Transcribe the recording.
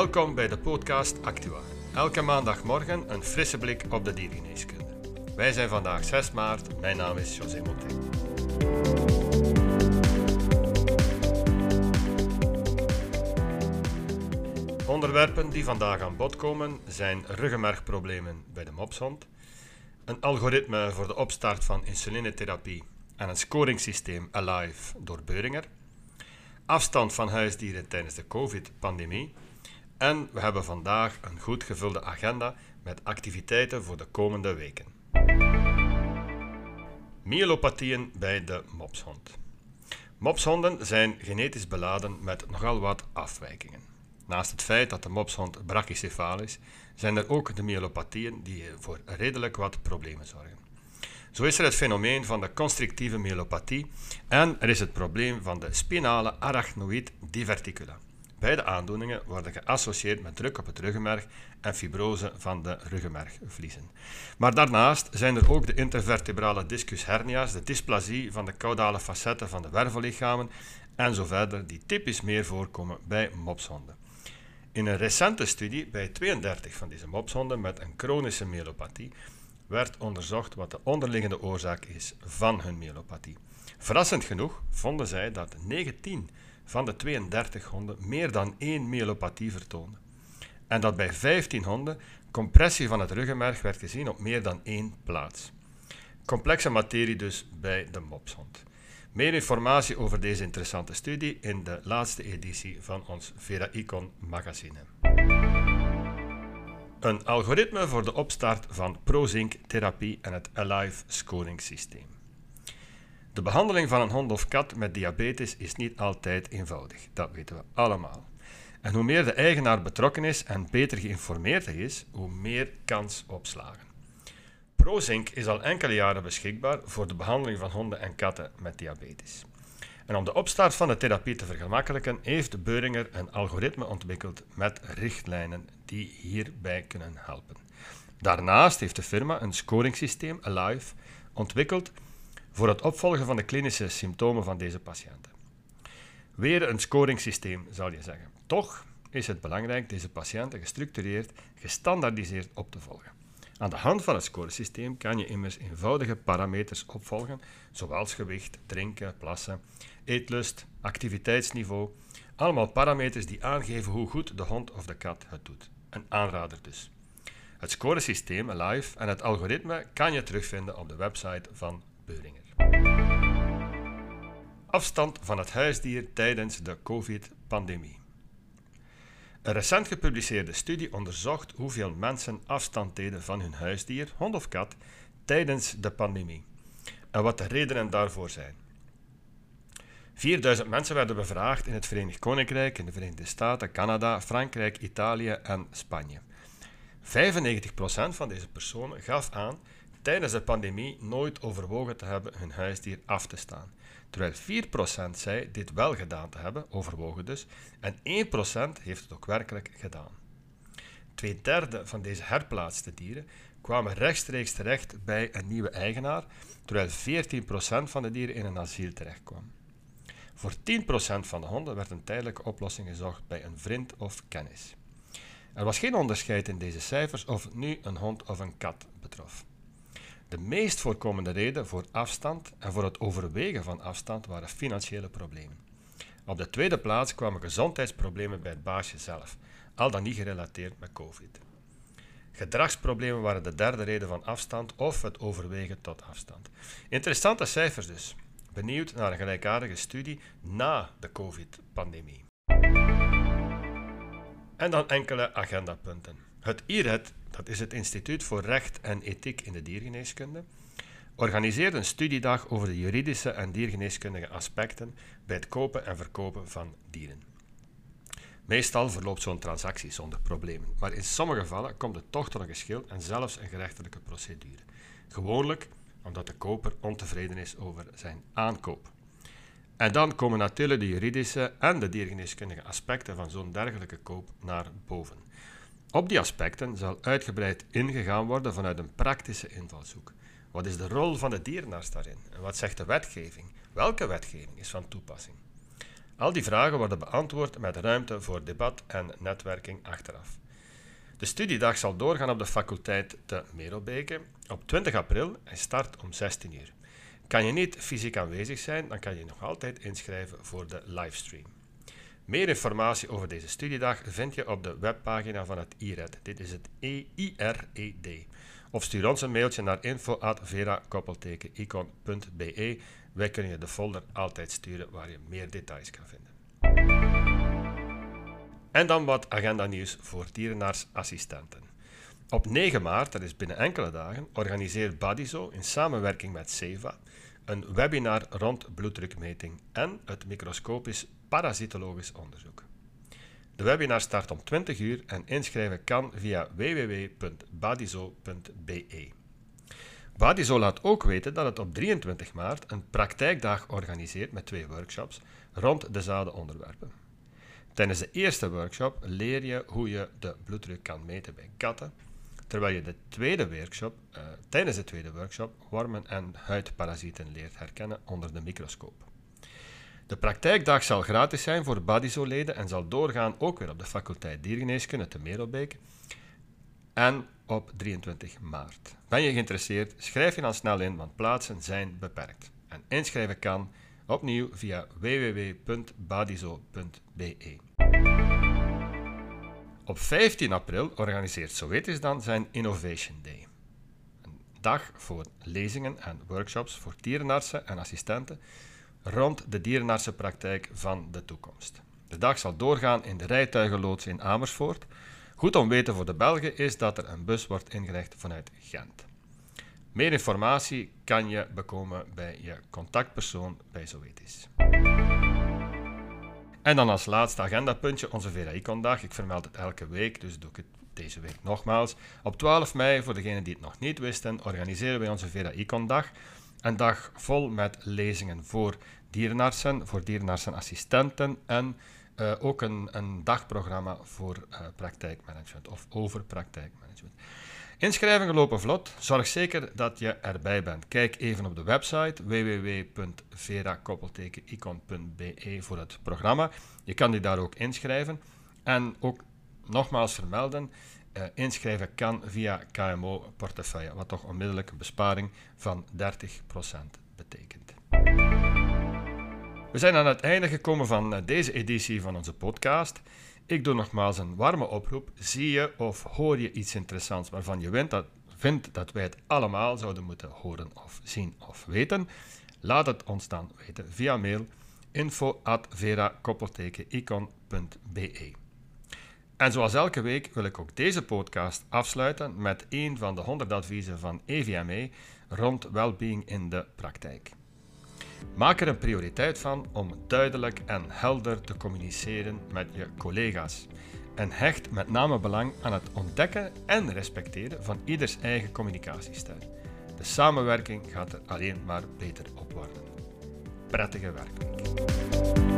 Welkom bij de podcast Actua. Elke maandagmorgen een frisse blik op de diergeneeskunde. Wij zijn vandaag 6 maart. Mijn naam is José Motet. Onderwerpen die vandaag aan bod komen zijn ruggenmergproblemen bij de mopshond, een algoritme voor de opstart van insulinetherapie en een scoringssysteem Alive door Beuringer, afstand van huisdieren tijdens de COVID-pandemie en we hebben vandaag een goed gevulde agenda met activiteiten voor de komende weken. Myelopathieën bij de mopshond. Mopshonden zijn genetisch beladen met nogal wat afwijkingen. Naast het feit dat de mopshond brachycefaal is, zijn er ook de myelopathieën die voor redelijk wat problemen zorgen. Zo is er het fenomeen van de constrictieve myelopathie en er is het probleem van de spinale arachnoïd diverticula. Beide aandoeningen worden geassocieerd met druk op het ruggenmerg en fibrose van de ruggenmergvliezen. Maar daarnaast zijn er ook de intervertebrale discus hernia's, de dysplasie van de caudale facetten van de wervellichamen en zo verder, die typisch meer voorkomen bij mopshonden. In een recente studie bij 32 van deze mopshonden met een chronische myelopathie werd onderzocht wat de onderliggende oorzaak is van hun myelopathie. Verrassend genoeg vonden zij dat 19 van de 32 honden meer dan één myelopathie vertoonden. En dat bij 15 honden compressie van het ruggenmerg werd gezien op meer dan één plaats. Complexe materie dus bij de mopshond. Meer informatie over deze interessante studie in de laatste editie van ons Vera Icon magazine. Een algoritme voor de opstart van ProZinc therapie en het Alive scoring systeem. De behandeling van een hond of kat met diabetes is niet altijd eenvoudig, dat weten we allemaal. En hoe meer de eigenaar betrokken is en beter geïnformeerd hij is, hoe meer kans op slagen. ProZinc is al enkele jaren beschikbaar voor de behandeling van honden en katten met diabetes. En om de opstart van de therapie te vergemakkelijken, heeft Beuringer een algoritme ontwikkeld met richtlijnen die hierbij kunnen helpen. Daarnaast heeft de firma een scoringssysteem, Alive, ontwikkeld voor het opvolgen van de klinische symptomen van deze patiënten. Weer een scoringssysteem, zal je zeggen. Toch is het belangrijk deze patiënten gestructureerd, gestandaardiseerd op te volgen. Aan de hand van het scoresysteem kan je immers eenvoudige parameters opvolgen, zoals gewicht, drinken, plassen, eetlust, activiteitsniveau. Allemaal parameters die aangeven hoe goed de hond of de kat het doet. Een aanrader dus. Het scoresysteem Alive en het algoritme kan je terugvinden op de website van Afstand van het huisdier tijdens de COVID-pandemie. Een recent gepubliceerde studie onderzocht hoeveel mensen afstand deden van hun huisdier, hond of kat, tijdens de pandemie en wat de redenen daarvoor zijn. 4000 mensen werden bevraagd in het Verenigd Koninkrijk, in de Verenigde Staten, Canada, Frankrijk, Italië en Spanje. 95% van deze personen gaf aan tijdens de pandemie nooit overwogen te hebben hun huisdier af te staan. Terwijl 4% zei dit wel gedaan te hebben, overwogen dus, en 1% heeft het ook werkelijk gedaan. Twee derde van deze herplaatste dieren kwamen rechtstreeks terecht bij een nieuwe eigenaar, terwijl 14% van de dieren in een asiel terechtkwam. Voor 10% van de honden werd een tijdelijke oplossing gezocht bij een vriend of kennis. Er was geen onderscheid in deze cijfers of het nu een hond of een kat betrof. De meest voorkomende reden voor afstand en voor het overwegen van afstand waren financiële problemen. Op de tweede plaats kwamen gezondheidsproblemen bij het baasje zelf, al dan niet gerelateerd met COVID. Gedragsproblemen waren de derde reden van afstand of het overwegen tot afstand. Interessante cijfers dus. Benieuwd naar een gelijkaardige studie na de COVID-pandemie. En dan enkele agendapunten. Het IRED dat is het Instituut voor Recht en Ethiek in de Diergeneeskunde, organiseert een studiedag over de juridische en diergeneeskundige aspecten bij het kopen en verkopen van dieren. Meestal verloopt zo'n transactie zonder problemen, maar in sommige gevallen komt het toch tot een geschil en zelfs een gerechtelijke procedure. Gewoonlijk omdat de koper ontevreden is over zijn aankoop. En dan komen natuurlijk de juridische en de diergeneeskundige aspecten van zo'n dergelijke koop naar boven. Op die aspecten zal uitgebreid ingegaan worden vanuit een praktische invalshoek. Wat is de rol van de dierenarts daarin? En wat zegt de wetgeving? Welke wetgeving is van toepassing? Al die vragen worden beantwoord met ruimte voor debat en netwerking achteraf. De studiedag zal doorgaan op de faculteit te Merelbeke op 20 april en start om 16 uur. Kan je niet fysiek aanwezig zijn, dan kan je nog altijd inschrijven voor de livestream. Meer informatie over deze studiedag vind je op de webpagina van het IRED. Dit is het IRED. Of stuur ons een mailtje naar info.vera-icon.be. Wij kunnen je de folder altijd sturen waar je meer details kan vinden. En dan wat agenda nieuws voor dierenaarsassistenten. Op 9 maart, dat is binnen enkele dagen, organiseert Badiso in samenwerking met SEVA een webinar rond bloeddrukmeting en het microscopisch parasitologisch onderzoek. De webinar start om 20 uur en inschrijven kan via www.badizo.be. Badizo laat ook weten dat het op 23 maart een praktijkdag organiseert met twee workshops rond dezelfde onderwerpen. Tijdens de eerste workshop leer je hoe je de bloeddruk kan meten bij katten, terwijl je de tweede workshop, uh, tijdens de tweede workshop wormen en huidparasieten leert herkennen onder de microscoop. De praktijkdag zal gratis zijn voor Badizo-leden en zal doorgaan ook weer op de faculteit Diergeneeskunde te Merelbeek en op 23 maart. Ben je geïnteresseerd? Schrijf je dan snel in, want plaatsen zijn beperkt. En inschrijven kan opnieuw via www.badizo.be. Op 15 april organiseert Sowetis dan zijn Innovation Day. Een dag voor lezingen en workshops voor dierenartsen en assistenten rond de dierenartsenpraktijk van de toekomst. De dag zal doorgaan in de rijtuigenloods in Amersfoort. Goed om weten voor de Belgen is dat er een bus wordt ingericht vanuit Gent. Meer informatie kan je bekomen bij je contactpersoon bij Zoetis. En dan als laatste agendapuntje onze VRI-dag. Ik vermeld het elke week, dus doe ik het deze week nogmaals. Op 12 mei, voor degenen die het nog niet wisten, organiseren wij onze VRI-dag. Een dag vol met lezingen voor dierenartsen, voor dierenartsenassistenten en uh, ook een, een, dagprogramma voor uh, praktijkmanagement of over praktijkmanagement. Inschrijvingen lopen vlot. Zorg zeker dat je erbij bent. Kijk even op de website www.vera-icon.be voor het programma. Je kan die daar ook inschrijven. En ook nogmaals vermelden, uh, inschrijven kan via KMO-portefeuille, wat toch onmiddellijk een besparing van 30% betekent. We zijn aan het einde gekomen van eh, deze editie van onze podcast. Ik doe nogmaals een warme oproep. Zie je of hoor je iets interessants waarvan je vindt dat, vindt dat wij het allemaal zouden moeten horen of zien of weten? Laat het ons dan weten via mail info at. En zoals elke week wil ik ook deze podcast afsluiten met een van de 100 adviezen van EVME rond well-being in de praktijk. Maak er een prioriteit van om duidelijk en helder te communiceren met je collega's. En hecht met name belang aan het ontdekken en respecteren van ieders eigen communicatiestijl. De samenwerking gaat er alleen maar beter op worden. Prettige werkweek.